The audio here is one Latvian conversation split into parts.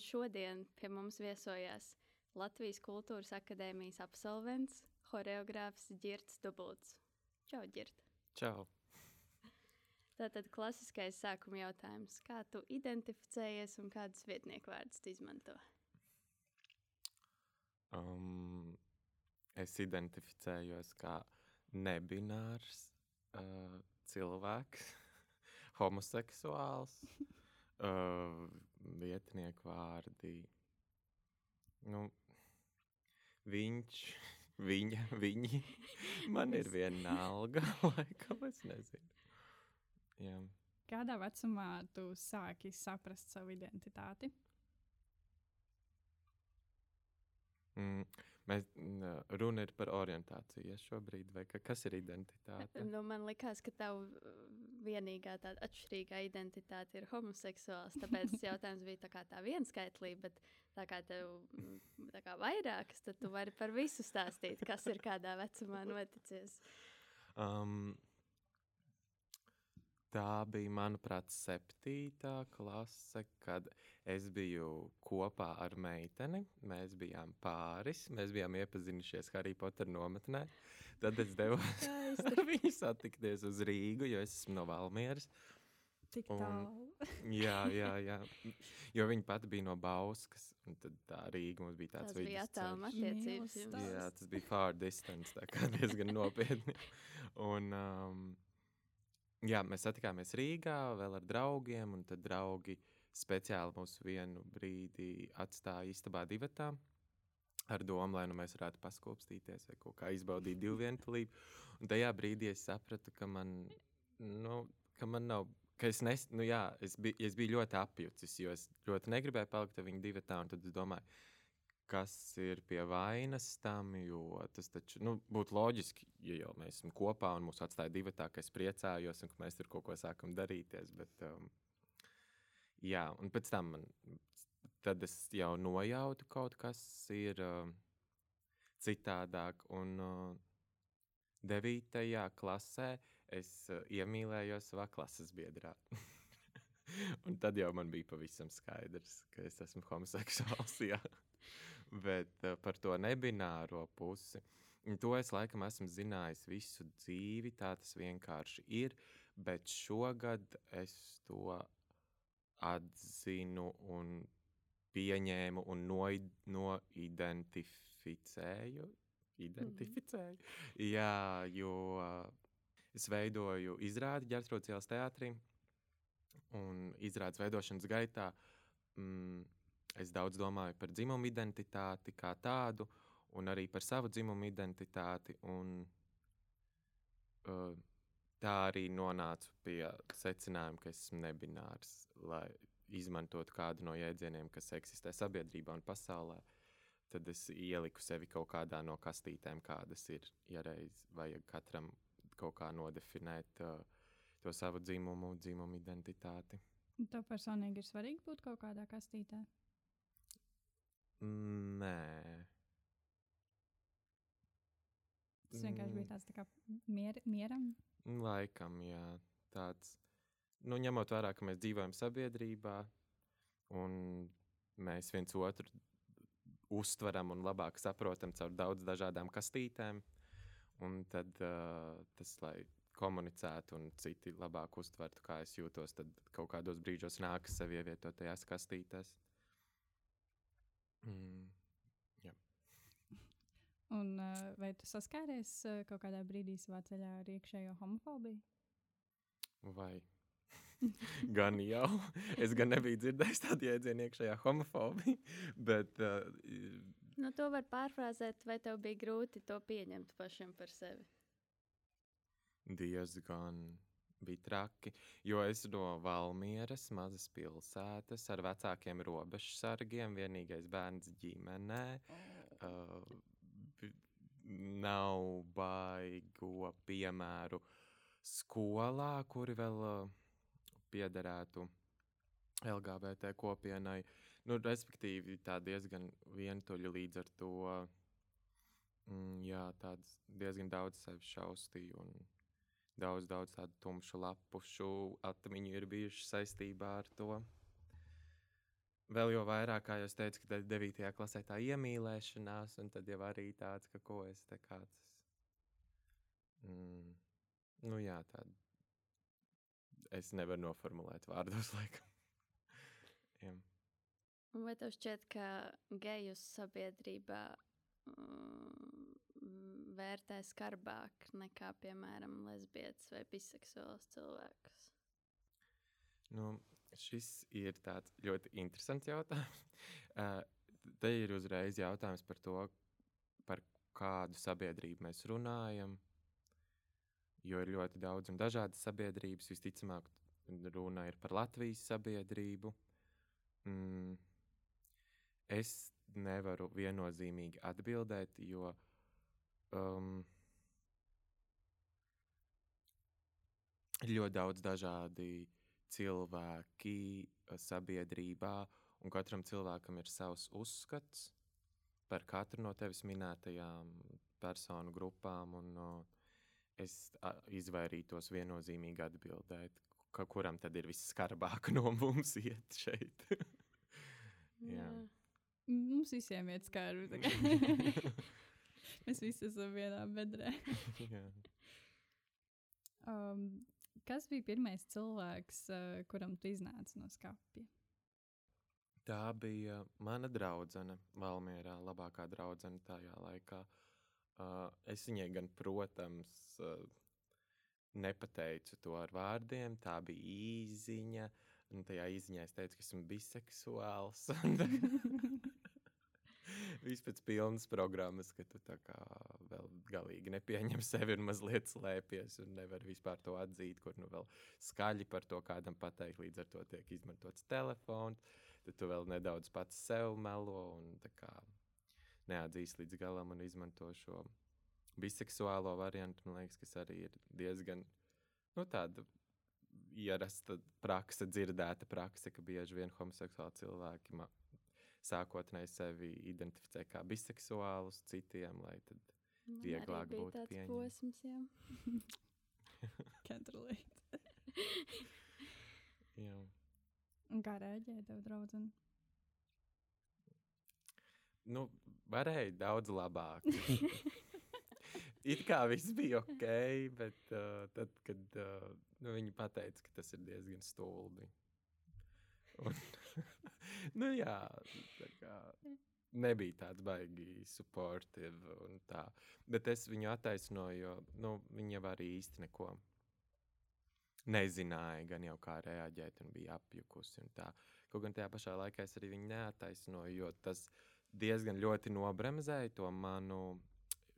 Šodien pie mums viesojās Latvijas Kultūras Akadēmijas absolvents, choreogrāfs Girts Dubults. Čau, Girt! Čau! Tātad klasiskais sākuma jautājums. Kā tu identificējies un kādus vietnieku vārdus izmanto? Um, es identificējos kā nebinārs uh, cilvēks, homoseksuāls. Uh, vietnieku vārdi. Nu, viņš, viņa, viņi. Man ir viena alga, laikam, es nezinu. Jā. Kādā vecumā tu sāki saprast savu identitāti? Mm, Mēs runa ir par orientāciju ja, šobrīd, vai ka, kas ir identitāte? Nu, man liekas, ka tev vienīgā tāda atšķirīgā identitāte ir homoseksuāls. Tāpēc tas jautājums bija tā kā tā vienskaitlība, bet tā kā tev tā kā vairākas, tad tu vari par visu stāstīt, kas ir kādā vecumā noticis. Um, Tā bija, manuprāt, septītā klase, kad es biju kopā ar meiteni. Mēs bijām pāris, mēs bijām iepazinušies Harry Potter nometnē. Tad es devos ar viņu satikties uz Rīgu, jo es esmu no Valmieras. Tik tālu. jā, jā, jā. Jo viņa pati bija no Bauskas, un tad tā Rīga mums bija tāds vidus. Tas bija attiecības. Jā, tas bija far distance, tā kā diezgan nopietni. Un, um, Jā, mēs satikāmies Rīgā vēl ar draugiem, un tad draugi speciāli mūs vienu brīdi atstāja istabā divatā. Ar domu, lai nu mēs varētu paskopstīties vai kaut kā izbaudīt divu vientulību. Un tajā brīdī es sapratu, ka man, nu, ka man nav ka es, nes, nu jā, es, biju, es biju ļoti apjucis, jo es ļoti negribēju palikt ar viņu divu tādu. Tad es domāju, kas ir pie vainas tam, jo tas taču nu, būtu loģiski, ja jau mēs esam kopā un mūs atstāja divi tā, ka es priecājos un ka mēs tur kaut ko sākam darīties. Bet, um, jā, un pēc tam man, tad es jau nojautu kaut kas ir um, citādāk. Un uh, devītajā klasē es uh, iemīlējos savā klases biedrā. un tad jau man bija pavisam skaidrs, ka es esmu homoseksuāls. Bet uh, par to nebināro pusi. To es laikam esmu zinājis visu dzīvi, tā tas vienkārši ir. Bet šogad es to atzinu un pieņēmu un noidentificēju. Identificēju. Mm. Jā, jo es veidoju izrādi ģērbtrūcības ielas teātrī. Un izrādes veidošanas gaitā mm, Es daudz domāju par dzimumu identitāti kā tādu, un arī par savu dzimumu identitāti. Un, uh, tā arī nonācu pie secinājuma, ka esmu nebinārs, lai izmantotu kādu no jēdzieniem, kas eksistē sabiedrībā un pasaulē. Tad es ieliku sevi kaut kādā no kastītēm, kādas ir. Ja reiz vajag katram kaut kā nodefinēt uh, to savu dzimumu, dzimumu identitāti. Tev personīgi ir svarīgi būt kaut kādā kastītē? Nē. Tas vienkārši bija tāds tā kā mier, mieram. Laikam, jā. Tāds, nu, ņemot vērā, ka mēs dzīvojam sabiedrībā un mēs viens otru uztveram un labāk saprotam caur daudz dažādām kastītēm. Un tad uh, tas, lai komunicētu un citi labāk uztvertu, kā es jūtos, tad kaut kādos brīžos nākas sev ievietot tajās kastītēs. Mm, jā. Un, vai tu saskāries kaut kādā brīdī savā ceļā ar iekšējo homofobiju? Vai? gan jau. Es gan nebiju dzirdējis tādu jēdzienu iekšējā homofobija. Bet, uh, nu, to var pārfrāzēt, vai tev bija grūti to pieņemt pašam par sevi? Diezgan. bija traki. Jo es no Valmieras, mazas pilsētas, ar vecākiem robežsargiem, vienīgais bērns ģimenē. Uh, bi- nav baigo piemēru skolā, kuri vēl uh, piederētu LGBT kopienai. Nu, respektīvi, tā diezgan vientuļa līdz ar to. Mm, jā, tāds diezgan daudz sevi šausmīju un daudz, daudz tādu tumšu lapušu atmiņu ir bijuši saistībā ar to. Vēl jau vairāk, kā jau es teicu, ka 9. klasē tā iemīlēšanās, un tad jau arī tāds, ka ko es te kāds. Mm, nu jā, tāda. Es nevaru noformulēt vārdos, laikam. Un Vai tev šķiet, ka geju sabiedrībā mm, vērtē skarbāk nekā, piemēram, lesbietes vai biseksuāls cilvēks? Nu, šis ir tāds ļoti interesants jautājums. Uh, te ir uzreiz jautājums par to, par kādu sabiedrību mēs runājam. Jo ir ļoti daudz un dažādas sabiedrības. Visticamāk, runa ir par Latvijas sabiedrību. Mm, es nevaru viennozīmīgi atbildēt, jo um, ir ļoti daudz dažādi cilvēki uh, sabiedrībā, un katram cilvēkam ir savs uzskats par katru no tevis minētajām personu grupām. Un, uh, es izvairītos viennozīmīgi atbildēt, ka, kuram tad ir visskarbāk no mums iet šeit. Jā. Mums visiem ir skarbi. Mēs visi esam vienā bedrē. Jā. Um, kas bija pirmais cilvēks, uh, kuram tu iznāci no skapja? Tā bija mana draudzene, Valmjerā, labākā draudzene tajā laikā. Uh, es viņai gan, protams, uh, nepateicu to ar vārdiem. Tā bija īziņa. Un tajā īziņā es teicu, ka esmu biseksuāls. Viss pēc pilnas programmas, ka tu tā kā vēl galīgi nepieņem sevi un mazliet slēpies un nevar vispār to atzīt, kur nu vēl skaļi par to kādam pateikt. Līdz ar to tiek izmantots telefons, tad tu vēl nedaudz pats sev melo un tā kā neatzīst līdz galam un izmanto šo biseksuālo variantu. Man liekas, kas arī ir diezgan nu, tāda ierasta praksa, dzirdēta praksa, ka bieži vien homoseksuāli cilvēki sākotnēji sevi identificē kā biseksuālus citiem, lai tad Man Vieglāk būtu pieņemt. posms, jā. Can't relate. jā. Un kā rēģēja tev draudzene? Nu, varēja daudz labāk. It kā viss bija ok, bet uh, tad, kad uh, nu, viņi pateica, ka tas ir diezgan stulbi. Un, nu, jā, tā kā nebija tāds baigi supportive un tā. Bet es viņu attaisnoju, jo nu, viņa jau arī īsti neko nezināja, gan jau kā reaģēt, un bija apjukusi. un tā. Kaut gan tajā pašā laikā es arī viņu neattaisnoju, jo tas diezgan ļoti nobremzēja to manu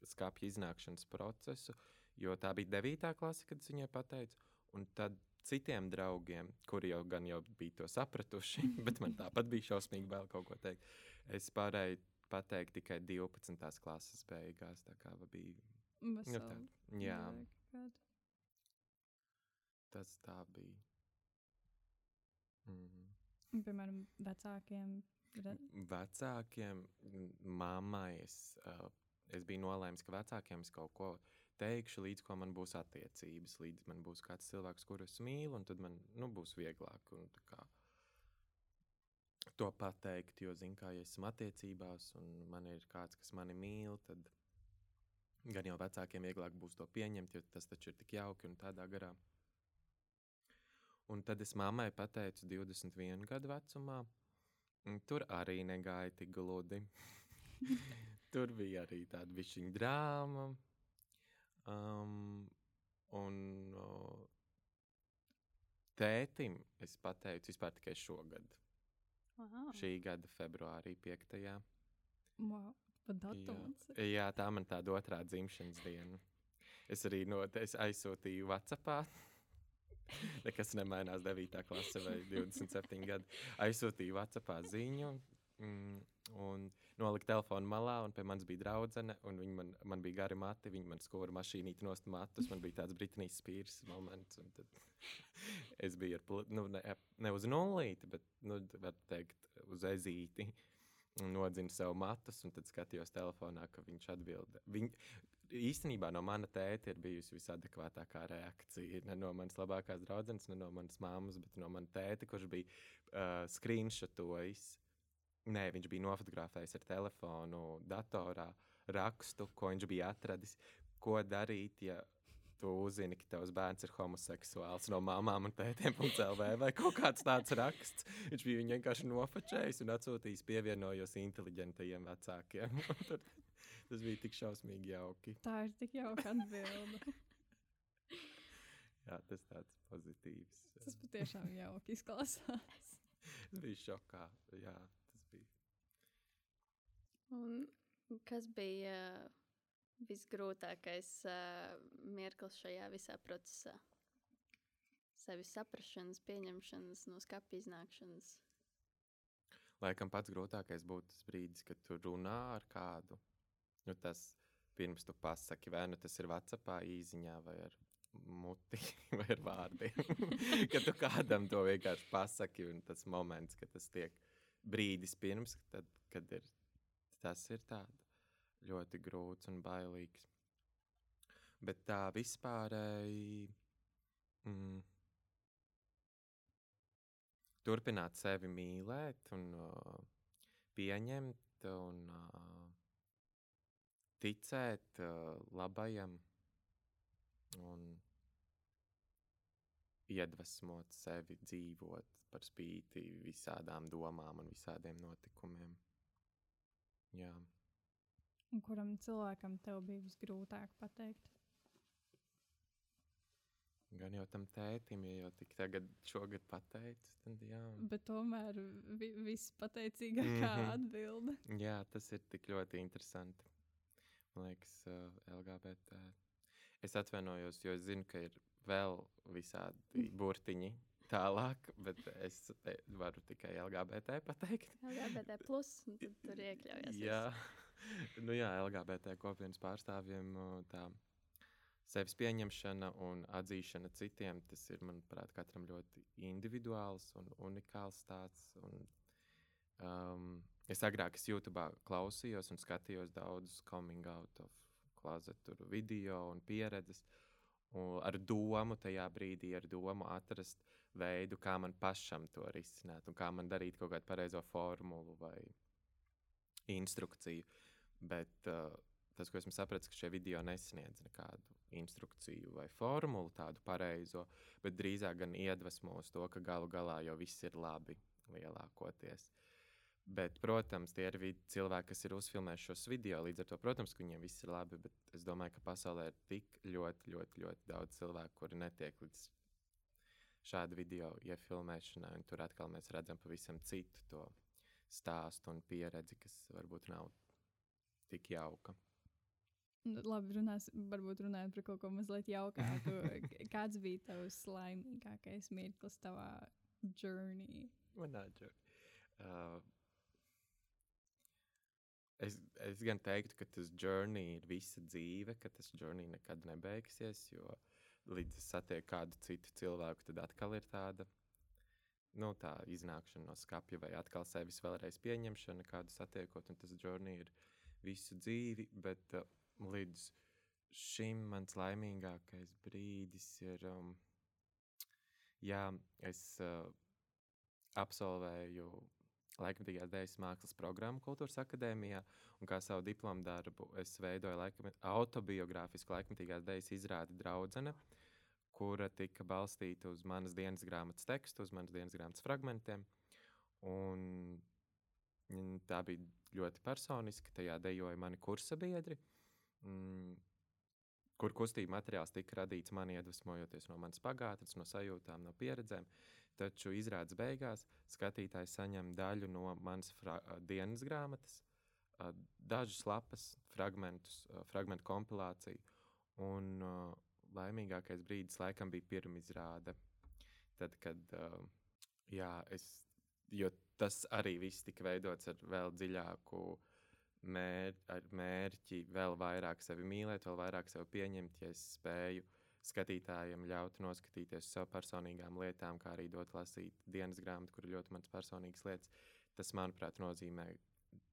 skāpju iznākšanas procesu. Jo tā bija 9. klase, kad es viņai pateicu, un tad citiem draugiem, kuri jau gan jau bija to sapratuši, bet man tāpat bija šausmīgi vēl kaut ko teikt. Es pārēju pateikt tikai 12. klases beigās. Tā kā bija. Nu, tā, jā, tas tā bija. Mhm. Un, Piemēram, vecākiem. Vecākiem, mammai, es, es biju nolēmis, ka vecākiem es kaut ko teikšu, līdz ko man būs attiecības, līdz man būs kāds cilvēks, kuru es mīlu, un tad man nu, būs vieglāk un, kā, to pateikt. Jo, zinu, kā ja esmu attiecībās, un man ir kāds, kas mani mīl, tad gan jau vecākiem vieglāk būs to pieņemt, jo tas taču ir tik jauki un tādā garā. Un tad es mammai pateicu 21 gadu vecumā. Un Tur arī negāja tik gludi. Tur bija arī tāda višķiņa drāma. Um, un uh, tētim es pateicu vispār tikai šogad, Wow. šī gada februārī 5. Wow. Jā, jā, tā man tāda otrā dzimšanas diena. Es arī no, es aizsūtīju WhatsApp Nekas nemainās 9. klasē vai 27 gadi. Aizsūtīju WhatsApp ziņu. Mm, un noliku telefonu malā, un pie manis bija draudzene, un viņa man, man bija gari mati. Viņa man skūra mašīnīti nost matus. Man bija tāds Britnijas spīrs moments. un tad Es biju ar, nu, ne, ne uz nulīti, bet, nu, var teikt, uz ezīti. Nodzinu sev matus, un tad skatījos telefonā, ka viņš atbild. Viņ, īstenībā no mana tēta ir bijusi visadekvātākā reakcija. Ne no manas labākās draudzenes, ne no manas mammas, bet no mana tēta, kurš bija uh, screenshotojis. Nē, viņš bija nofotografējis ar telefonu, datorā rakstu, ko viņš bija atradis. Ko darīt, ja tu uzzini, ka tavs bērns ir homoseksuāls no mamām un tētiem, CLV vai kaut kāds tāds raksts. Viņš bija viņu vienkārši nofočējis un atsūtījis, pievienojos inteliģentajiem vecākiem. Tur Tas bija tik šausmīgi jauki. Tā ir tik jauka atbilde. Jā, tas tāds pozitīvs. Tas patiešām jauki izklausās. Es biju šokā. Jā, tas bija. Un kas bija uh, visgrūtākais uh, mirklis šajā visā procesā? Sevis saprašanas, pieņemšanas, no skatu iznākšanas. Laikam pats grūtākais būtu tas brīdis, kad tu runā ar kādu. Nu, tas pirms tu pasaki, vai nu tas ir Vācijā, īsiņā, vai ar muti, vai ar vārdiem. kad tu kādam to vienkārši pasaki, un tas moments, kad tas tiek brīdis pirms, tad, kad ir, tas ir tāds ļoti grūts un bailīgs. Bet tā vispārēji. Mm, turpināt sevi mīlēt, un uh, pieņemt, un uh, ticēt uh, labajam, un iedvesmot sevi dzīvot par spīti visādām domām un visādiem notikumiem. Jā. Un kuram cilvēkam tev bija visgrūtāk pateikt? Gan jau tam tētim, ja jau tik tagad, šogad pateicis, tad jā. Bet tomēr vi viss pateicīgākā Mhm. atbilde. Jā, tas ir tik ļoti interesanti. Man liekas, uh, LGBT. Es atvainojos, jo es zinu, ka ir vēl visādi burtiņi tālāk, bet es te varu tikai LGBT pateikt. LGBT, plus, tur iekļaujas. Jā, nu jā, LGBT kopienas pārstāvjiem tā sevis pieņemšana un atzīšana citiem, tas ir, manuprāt, katram ļoti individuāls un unikāls stāsts. Un, um, es agrāk es YouTube klausījos un skatījos daudzus coming out of closet video un pieredzes. Un ar domu tajā brīdī, ar domu atrast veidu, kā man pašam to risināt, un kā man darīt kaut kādu pareizo formulu vai instrukciju. Bet uh, tas, ko esmu sapratis, ka šie video nesniedz nekādu instrukciju vai formulu, tādu pareizo, bet drīzāk gan iedvesmo uz to, ka galu galā jau viss ir labi lielākoties. Bet, protams, tie ir cilvēki, kas ir uzfilmējuši šos video. Līdz ar to, protams, ka viņiem viss ir labi. Bet es domāju, ka pasaulē ir tik ļoti, ļoti, ļoti daudz cilvēku, kuri netiek līdz šādu video iefilmēšanai. Tur atkal mēs redzam pavisam citu to stāstu un pieredzi, kas varbūt nav tik jauka. Nu, Labi, runās, varbūt runājot par kaut ko mazliet jaukāku. Kāds bija tavs laimīgākais mirklis tavā journey? Manā džo- Uh, es, es gan teiktu, ka tas journey ir visa dzīve, ka tas journey nekad nebeigsies. Jo līdz es satieku kādu citu cilvēku, tad atkal ir tāda nu, tā iznākšana no skapja, vai atkal sevis vēlreiz pieņemšana, kādu satiekot. Un tas journey ir visu dzīvi, bet uh, līdz šim mans laimīgākais brīdis ir. Um, jā, es uh, absolvēju laikmatīgās dēļas mākslas programmu Kultūras akadēmijā, un kā savu diplomu darbu es veidoju laikam, autobiogrāfisku laikmatīgās dēļas izrādi draudzene, kura tika balstīta uz manas dienas grāmatas tekstu, uz manas dienas grāmatas fragmentiem. Un, mm, tā bija ļoti personiska. Tajā dejoja mani kursa biedri, mm, kur kustība materiāls tika radīts man iedvesmojoties no manas pagātnes, no sajūtām, no pieredzēm. Taču izrādes beigās skatītājs saņem daļu no manas dienas grāmatas, dažas lapas, fragmentus, ā, fragmentu kompilāciju. Un ā, laimīgākais brīdis laikam bija pirmizrāde. Tad, kad uh, jā, es, jo tas arī viss tika veidots ar vēl dziļāku mēr, ar mērķi, vēl vairāk sevi mīlēt, vēl vairāk sevi pieņemt, ja es spēju skatītājiem ļaut noskatīties savu personīgām lietām, kā arī dot lasīt dienas grāmatu, kur ir ļoti mans personīgas lietas. Tas, manuprāt, nozīmē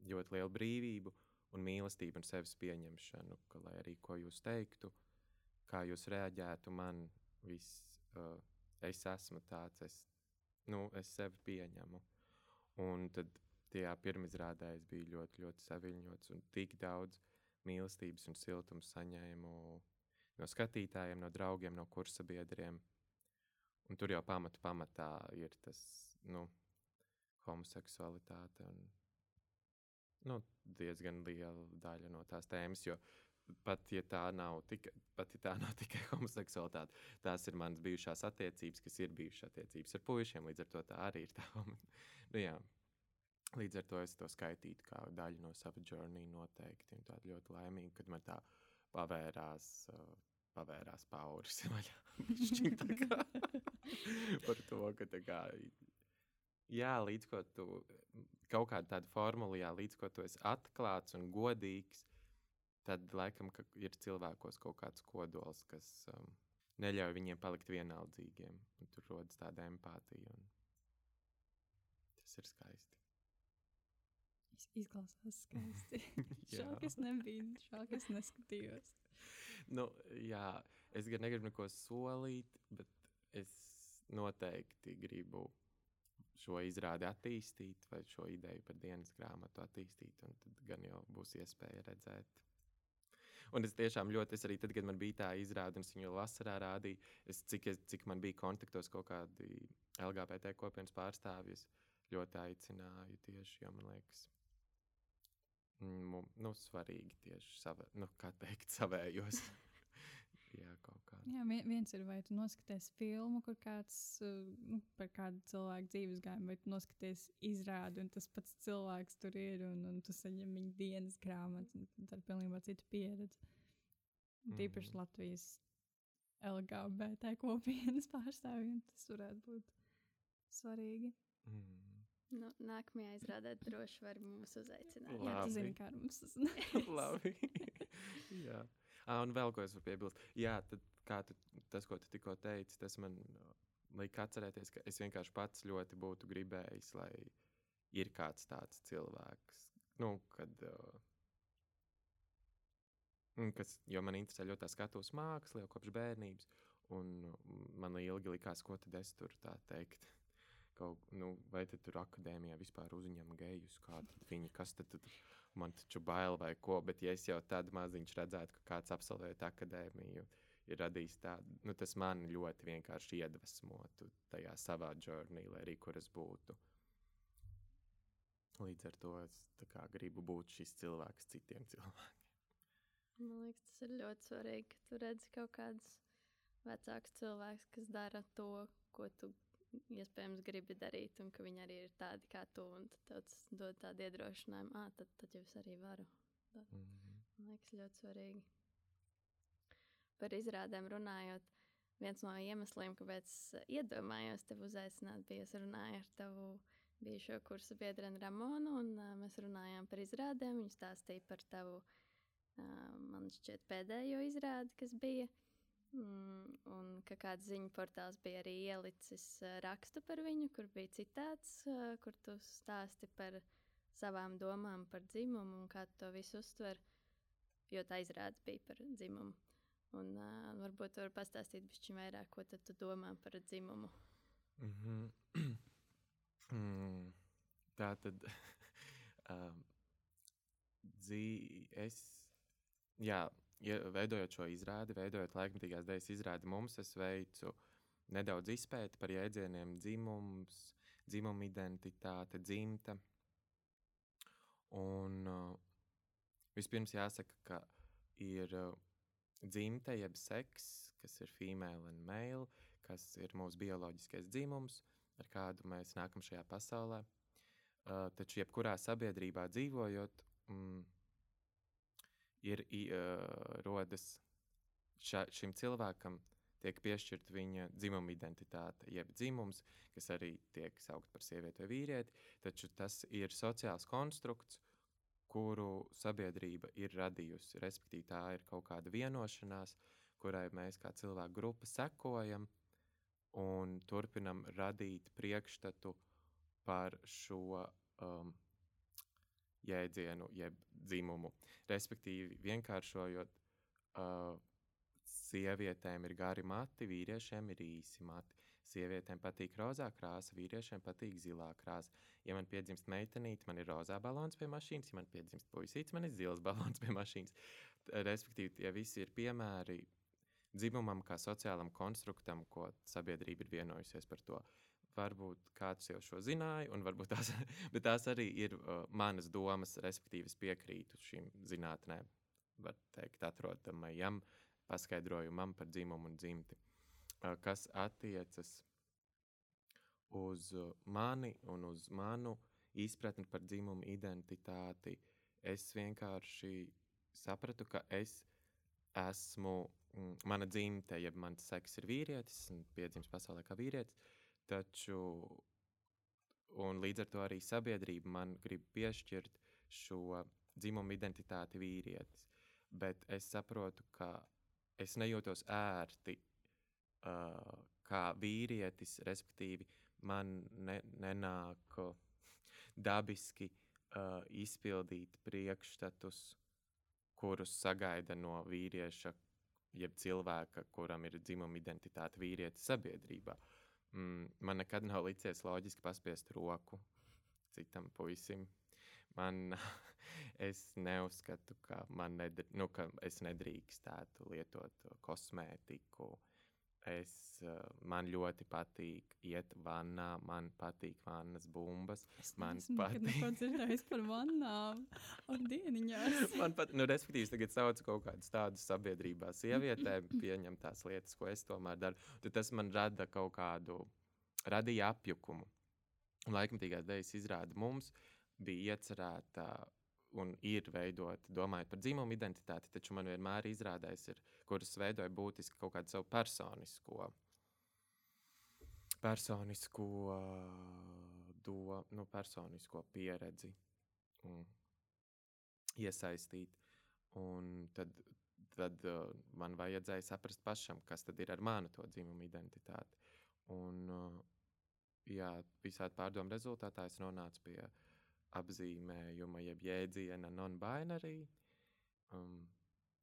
ļoti lielu brīvību un mīlestību un sevis pieņemšanu, ka, lai arī ko jūs teiktu, kā jūs reaģētu, man viss, uh, es esmu tāds, es, nu, es sevi pieņemu. Un tad tajā pirmizrādē es biju ļoti, ļoti saviņots un tik daudz mīlestības un siltums saņēmu no skatītājiem, no draugiem, no kursabiedriem. Un tur jau pamatu pamatā ir tas, nu, homoseksualitāte un nu, diezgan liela daļa no tās tēmas. Jo pat ja tā nav, tika, pat, ja tā nav tikai homoseksualitāte, tās ir manas bijušās attiecības, kas ir bijušas attiecības ar puišiem. Līdz ar to tā arī ir tā. nu, jā. līdz ar to es to skaitītu kā daļu no sava journey noteikti. Un tāda ļoti laimīga, kad man tā pavērās. Uh, Pavērās pauris. Par to, ka tā kā jā, līdz ko tu kaut formula, jā, līdz ko tu esi atklāts un godīgs, tad laikam ir cilvēkos kaut kāds kodols, kas um, neļauj viņiem palikt vienaldzīgiem. Tur rodas tāda empātija. Tas ir skaisti. Izklausās skaisti. Šāk es nebiju, šāk es neskatījos. nu, jā, es gan negribu neko solīt, bet es noteikti gribu šo izrādi attīstīt, vai šo ideju par dienas grāmatu attīstīt, un tad gan jau būs iespēja redzēt. Un es tiešām ļoti, es arī tad, kad man bija tā izrāde, un es viņu vasarā rādīju, es, cik, es, cik man bija kontaktos kaut kādi LGBT kopienas pārstāvji, ļoti aicināju tieši, jo man liekas, nu, svarīgi tieši sava, nu, teikt, savējos. Jā, kaut. Jā, viens ir, vai tu noskaties filmu, kur kāds uh, nu, par kādu cilvēku dzīves gājumu, vai tu noskaties izrādi, un tas pats cilvēks tur ir, un, un tu saņem viņa dienas grāmatu. Tā ir pilnībā cita pieredze. Mm. Tīpaši mhm. Latvijas LGBT kopienas pārstāvjiem tas varētu būt svarīgi. Mm. Nu, nākamajā izrādē droši var mūs uzaicināt. Labi. Jā, tu zini, kā mums tas Labi. Jā. Ah, un vēl ko es varu piebilst. Jā, tad, tu, tas, ko tu tikko teici, tas man lika atcerēties, ka es vienkārši pats ļoti būtu gribējis, lai ir kāds tāds cilvēks. Nu, kad, uh, kas, jo man interesē ļoti tā skatuves māksla jau kopš bērnības. Un man ilgi likās, ko tad es tur tā teikt. Kaut, nu, vai tur akadēmijā vispār uzņem gejus, viņi, kas tad, tad man taču bail vai ko, bet ja es jau tad maziņš redzētu, ka kāds absolvējot akadēmiju, ir radījis tādu, nu, tas man ļoti vienkārši iedvesmotu tajā savā journey, lai arī kur es būtu. Līdz ar to es kā, gribu būt šis cilvēks citiem cilvēkiem. Man liekas, tas ir ļoti svarīgi, ka tu redzi kaut kādus vecākus cilvēkus, kas dara to, ko tu iespējams gribi darīt, un ka viņi arī ir tādi kā tu. Tad tas dod tādu iedrošinājumu, ah, tad, tad jau es arī varu. Mm -hmm. Man liekas, ļoti svarīgi. Par izrādēm runājot, viens no iemesliem, kāpēc iedomājos tevi uzaicināt, bija es runāju ar tavu bijušo kursu biedru Ramonu, un uh, mēs runājām par izrādēm. Viņa stāstīja par tavu, uh, man šķiet, pēdējo izrādi, kas bija. Mm, un ka kāds ziņu portāls bija arī ielicis rakstu par viņu, kur bija citāts, kur tu stāsti par savām domām par dzimumu un kā tu to visu uztver. Jo tā izrādes bija par dzimumu. Un uh, varbūt tu vari pastāstīt bišķiņ vairāk, ko tu domā par dzimumu. Mm -hmm. mm, tā tad um, dzī, es, jā, ja veidojot šo izrādi, veidojot laikmatīgās dēļas izrādi, mums es veicu nedaudz izpēti par jēdzieniem dzimums, dzimuma identitāte, dzimta. Un uh, vispirms jāsaka, ka ir uh, dzimte, jeb seks, kas ir female un male, kas ir mūsu bioloģiskais dzimums, ar kādu mēs nākam šajā pasaulē. Uh, taču jebkurā sabiedrībā dzīvojot, mm, ir uh, rodas ša, šim cilvēkam tiek piešķirta viņa dzimuma identitāte, jeb dzimums, kas arī tiek saukt par sievieti vai vīrieti, taču tas ir sociāls konstrukts, kuru sabiedrība ir radījusi. Respektīvi, tā ir kaut kāda vienošanās, kurai mēs kā cilvēku grupa sekojam un turpinam radīt priekšstatu par šo um, jēdzienu, jeb dzimumu. Respektīvi, vienkāršojot, uh, sievietēm ir gari mati, vīriešiem ir īsi mati. Sievietēm patīk rozā krāsa, vīriešiem patīk zilā krāsa. Ja man piedzimst meitenīte, man ir rozā balons pie mašīnas, ja man piedzimst puisītis, man ir zils balons pie mašīnas. Respektīvi, tie visi ir piemēri dzimumam kā sociālam konstruktam, ko sabiedrība ir vienojusies par to. Varbūt kāds jau šo zināja, un varbūt tās, tās arī ir uh, manas domas, respektīvi, es piekrītu šīm zinātnēm, var teikt, atrodamajam paskaidrojumam par dzimumu un dzimti. Kas attiecas uz mani un uz manu izpratni par dzimumu identitāti, es vienkārši sapratu, ka es esmu, mm, mana dzimte, jeb mans seks ir vīrietis, un piedzimis pasaulē kā vīrietis, taču, un līdz ar to arī sabiedrība man grib piešķirt šo dzimumu identitāti vīrietis, bet es saprotu, ka es nejūtos ērti uh, kā vīrietis, respektīvi, man ne, nenāk dabiski uh, izpildīt priekšstatus, kurus sagaida no vīrieša, jeb cilvēka, kuram ir dzimuma identitāte vīrietis sabiedrībā. Mm, man nekad nav licies loģiski paspiest roku citam puisim. Man, es neuzskatu, ka, man nedr nu, ka es nedrīkstētu lietot kosmētiku, uh, Es, uh, man ļoti patīk iet vannā, man patīk vannas bumbas. Es man patīk. neko dzirdējis par vannām un dieniņās. Man pat, nu, respektīvi, es tagad saucu kaut kādus tādus sabiedrībā sievietēm, pieņem tās lietas, ko es tomēr daru. Tad tas man rada kaut kādu, radīja apjukumu. Laikmatīgās dēļas izrāda mums bija iecerēta un ir veidota, domājot par dzimumu identitāti, taču man vienmēr izrādās, ir, kuras veidoja būtiski kaut kādu savu personisko, personisko, do, nu, personisko pieredzi un iesaistīt. Un tad, tad uh, man vajadzēja saprast pašam, kas tad ir ar manu to dzimumu identitāti. Un, uh, jā, visādi pārdomu rezultātā es nonācu pie apzīmējuma, jeb jēdziena non-binary. Um,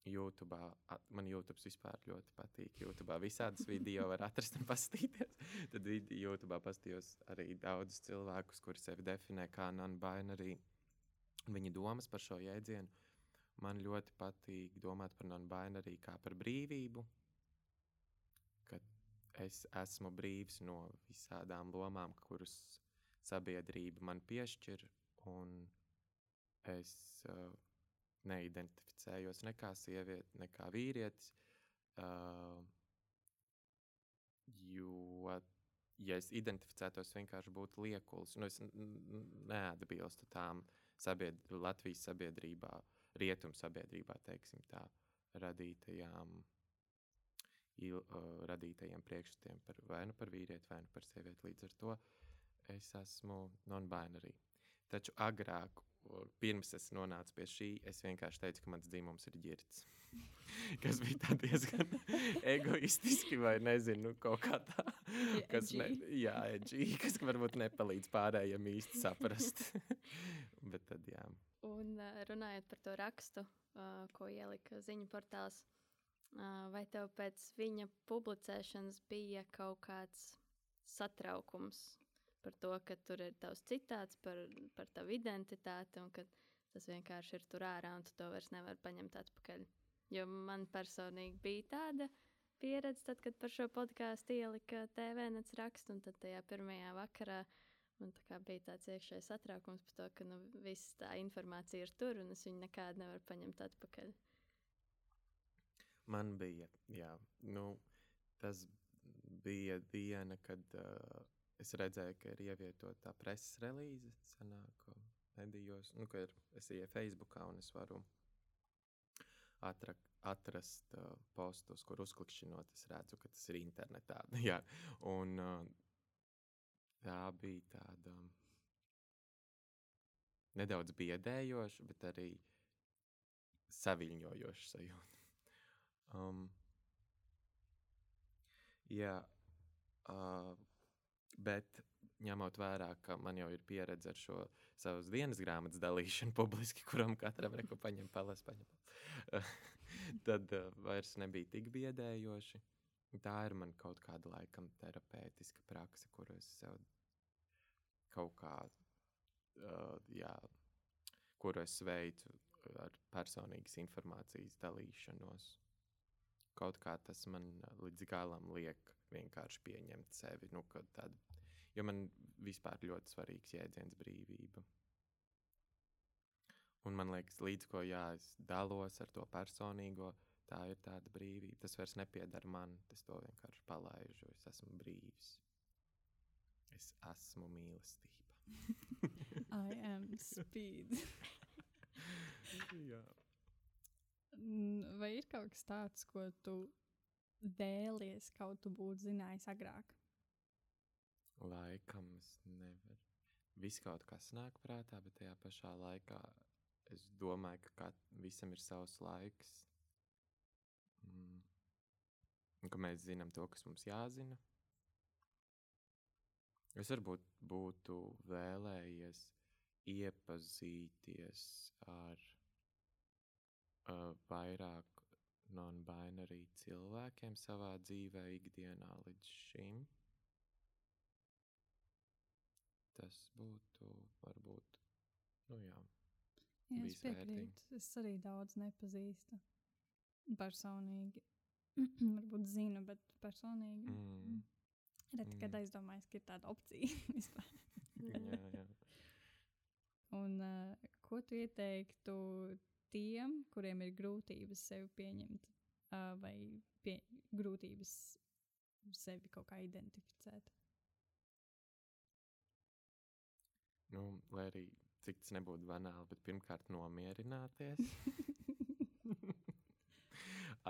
YouTube, man YouTube vispār ļoti patīk. YouTube visādas video var atrast un paskatīties. Tad YouTube paskatījos arī daudzus cilvēkus, kuri sevi definē kā non-binary. Viņa domas par šo jēdzienu. Man ļoti patīk domāt par non-binary kā par brīvību, kad es esmu brīvs no visādām lomām, kuras sabiedrība man piešķir, un es uh, neidentificējos ne kā sieviete, ne kā vīrietis. Uh, jo, ja es identificētos, vienkārši būtu liekulis. Nu, es neatbilstu tām sabied Latvijas sabiedrībā, rietumu sabiedrībā, teiksim tā, radītajām, il, uh, radītajiem priekšstatiem par vai nu par vīrieti, vai nu par sievieti. Līdz ar to es esmu non-binary. Taču agrāk, pirms es nonācu pie šī, es vienkārši teicu, ka mans dzimums ir ģērbts. Kas bija diezgan egoistiski, vai nezinu, kaut kā tā. Kas, ne, jā, edgy, kas varbūt nepalīdz pārējiem īsti saprast. Bet tad, jā. Un runājot par to rakstu, ko ielika ziņu portāls, vai tev pēc viņa publicēšanas bija kaut kāds satraukums par to, ka tur ir tavs citāts par, par tavu identitāti un ka tas vienkārši ir tur ārā un tu to vairs nevari paņemt atpakaļ? Jo man personīgi bija tāda pieredze, tad, kad par šo podkāstu ielika TV nets rakstu, un tad tajā pirmajā vakarā Man tā bija tāds iekšējs satraukums par to, ka nu, viss tā informācija ir tur, un es viņu nekādu nevaru paņemt atpakaļ. Man bija, jā, nu, tas bija diena, kad uh, es redzēju, ka ir ievietota preses relīze, senāk medijos, nu, ka ir, es ieju Facebookā un es varu atrakt, atrast uh, postus, kur uzklikšķinot, es redzu, ka tas ir internetā. Jā, un uh, tā bija tāda nedaudz biedējoša, bet arī saviņojoša sajūta. Um, jā, uh, bet ņemot vērā, ka man jau ir pieredze ar šo savas dienas grāmatas dalīšanu publiski, kuram katram ir ko paņemt, palas, paņemt. tad uh, vairs nebija tik biedējoši. Tā ir man kaut kāda laikam terapeitiska praksa, kuru es sev kaut kā, uh, jā, kuru es veicu ar personīgas informācijas dalīšanos. Kaut kā tas man līdz galam liek vienkārši pieņemt sevi, nu, tādu, jo man vispār ļoti svarīgs jēdziens brīvība. Un man liekas, līdz ko jā, es dalos ar to personīgo, tā ir tāda brīvība. Tas vairs nepiedara man, es to vienkārši palaižu. Es esmu brīvs. Es esmu mīlestība. I am speed. jā. Vai ir kaut kas tāds, ko tu vēlies kaut kā būt zinājis agrāk? Laikam es nevaru. Viss kaut kas nāk prātā, bet tajā pašā laikā es domāju, ka kat, visam ir savs laiks. Mm. Un ka mēs zinām to, kas mums jāzina. Es varbūt būtu vēlējies iepazīties ar uh, vairāk non-binary cilvēkiem savā dzīvē, ikdienā līdz šim. Tas būtu varbūt, nu jā. Jā, es piekrītu. Es arī daudz nepazīstu. Personīgi. Varbūt zinu, bet personīgi. Mm. Reti, kad Mm. aizdomājos, ka ir tāda opcija vispār. jā, jā. Un uh, ko tu ieteiktu tiem, kuriem ir grūtības sevi pieņemt, uh, vai pie, grūtības sevi kaut kā identificēt? Nu, lai arī cik tas nebūtu banāli, bet pirmkārt nomierināties.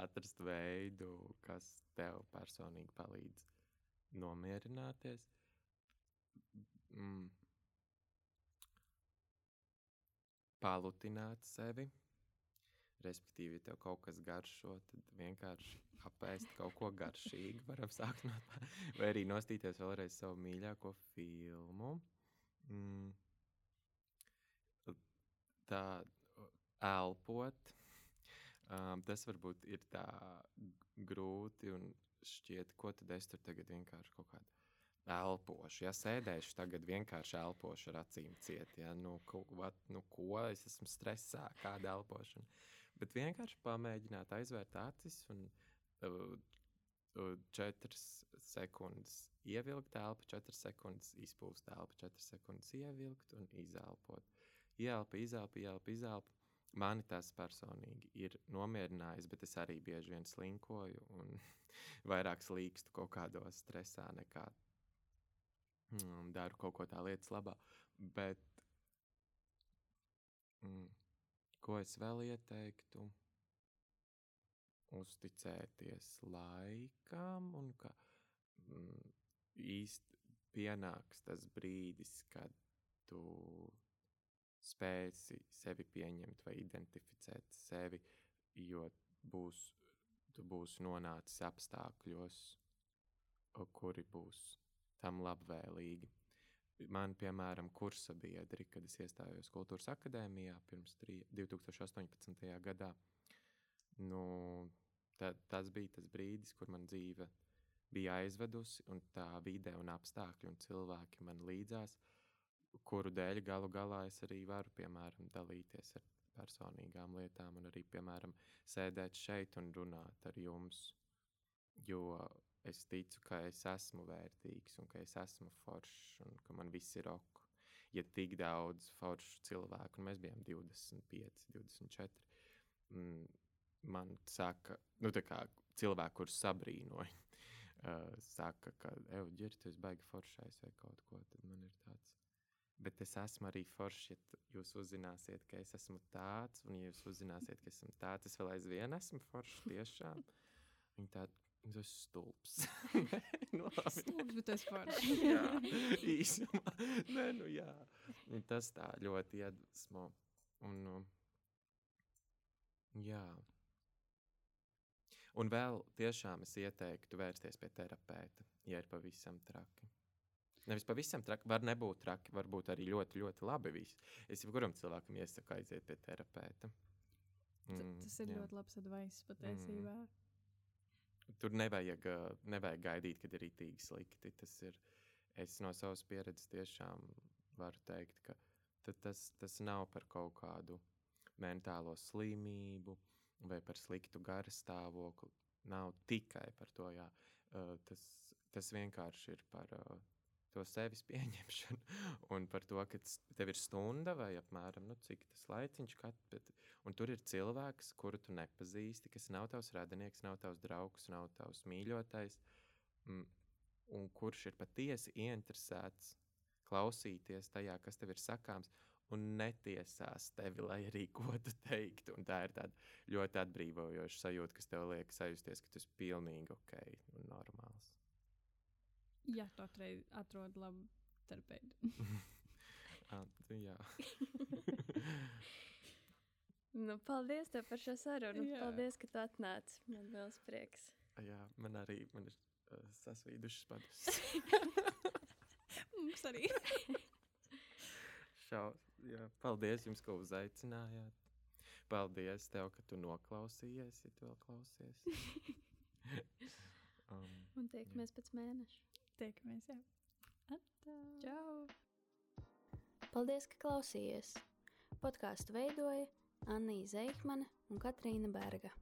Atrast veidu, kas tev personīgi palīdz nomierināties. Mm. Palutināt sevi. Respektīvi, ja tev kaut kas garšo, tad vienkārši apēst kaut ko garšīgu. Varam sākt no tā. Vai arī nostīties vēlreiz savu mīļāko filmu. Mm. Tā elpot. Um, tas varbūt ir tā grūti un šķiet, ko tad es tur tagad vienkārši kaut kādā elpošu. Ja sēdēšu tagad vienkārši elpošu ar acīm ciet, ja nu, ko, vat, nu ko es esmu stresā, kāda elpošana. Bet vienkārši pamēģināt aizvērt acis un uh, uh, četras sekundes ievilkt elpu, četras sekundes izpūst elpu, četras sekundes ievilkt un izelpot. Ielpa, izelpa, ielpa, izelpa. Mani tas personīgi ir nomierinājis, bet es arī bieži vien slinkoju un vairāk slīkstu kaut kādos stresā nekā mm, daru kaut ko tā lietas labā. Bet mm, ko es vēl ieteiktu? Uzticēties laikam un ka mm, īsti pienāks tas brīdis, kad tu spēsi sevi pieņemt vai identificēt sevi, jo būs, tu būsi nonācis apstākļos, kuri būs tam labvēlīgi. Man, piemēram, kursa biedri, kad es iestājos Kultūras akadēmijā pirms tri, 2018. gadā, nu, ta, tas bija tas brīdis, kur man dzīve bija aizvedusi, un tā vide un apstākļi un cilvēki man līdzās, kuru dēļ galu galā es arī varu, piemēram, dalīties ar personīgām lietām, un arī, piemēram, sēdēt šeit un runāt ar jums. Jo es ticu, ka es esmu vērtīgs un ka es esmu foršs un ka man viss ir ok. Ja tik daudz foršu cilvēku, un mēs bijām 25, 24, mm, man saka, nu, tā kā cilvēki, kurus sabrīnoju, uh, saka, ka, Eugēri, tu esi baigi foršais vai kaut ko, tad man ir tāds. Bet es esmu arī foršs, ja jūs uzzināsiet, ka es esmu tāds, un ja jūs uzzināsiet, ka esmu tāds, es vēl aizvien esmu foršs tiešām. Viņa tāda, tas ir stulbs. Nu. Stulbs, bet tas var. jā, īsumā. Nē, nu jā. Un Tas tā ļoti iedvesmo. Un, nu, jā. Un vēl tiešām es ieteiktu vērsties pie terapeita, ja ir pavisam traki. Nevis pavisam traki, var nebūt traki, varbūt arī ļoti, ļoti labi. Viss. Es jebkuram cilvēkam iesaku aiziet pie terapeita. T- Tas ir jā. ļoti labs advice patiesībā. Tur nevajag, nevajag gaidīt, kad ir itīgi slikti. Tas ir, es no savas pieredzes tiešām varu teikt, ka ta- tas, tas nav par kaut kādu mentālo slimību vai par sliktu gara stāvokli. Nav tikai par to, jā. Tas, tas vienkārši ir par to sevis pieņemšanu un par to, ka tev ir stunda vai apmēram nu, cik tas laiciņš, kat, bet, un tur ir cilvēks, kuru tu nepazīsti, kas nav tavs radinieks, nav tavs draugs, nav tavs mīļotais, mm, un kurš ir patiesi ieinteresēts klausīties tajā, kas tev ir sakāms, un netiesās tevi, lai arī ko tu teiktu. Un tā ir tāda ļoti atbrīvojoša sajūta, kas tev liek sajusties, ka tu esi pilnīgi ok un normāls. Jā, tu atreid, atrod labu terapeitu. Ah, tu jā. Nu, paldies tev par šo sarunu. Jā. Paldies, ka tu atnāci. Man liels prieks. jā, man arī man ir uh, sasvīdušas padus. Mums arī. Šau, jā, paldies jums, ka uzaicinājāt. Paldies tev, ka tu noklausījies, ja tu vēl klausies. um, Un tiekamies pēc mēneša. Tiekamies, jā. Atā. Čau! Paldies, ka klausījies! Podkāstu veidoja Anna Zeihmane un Katrīna Berga.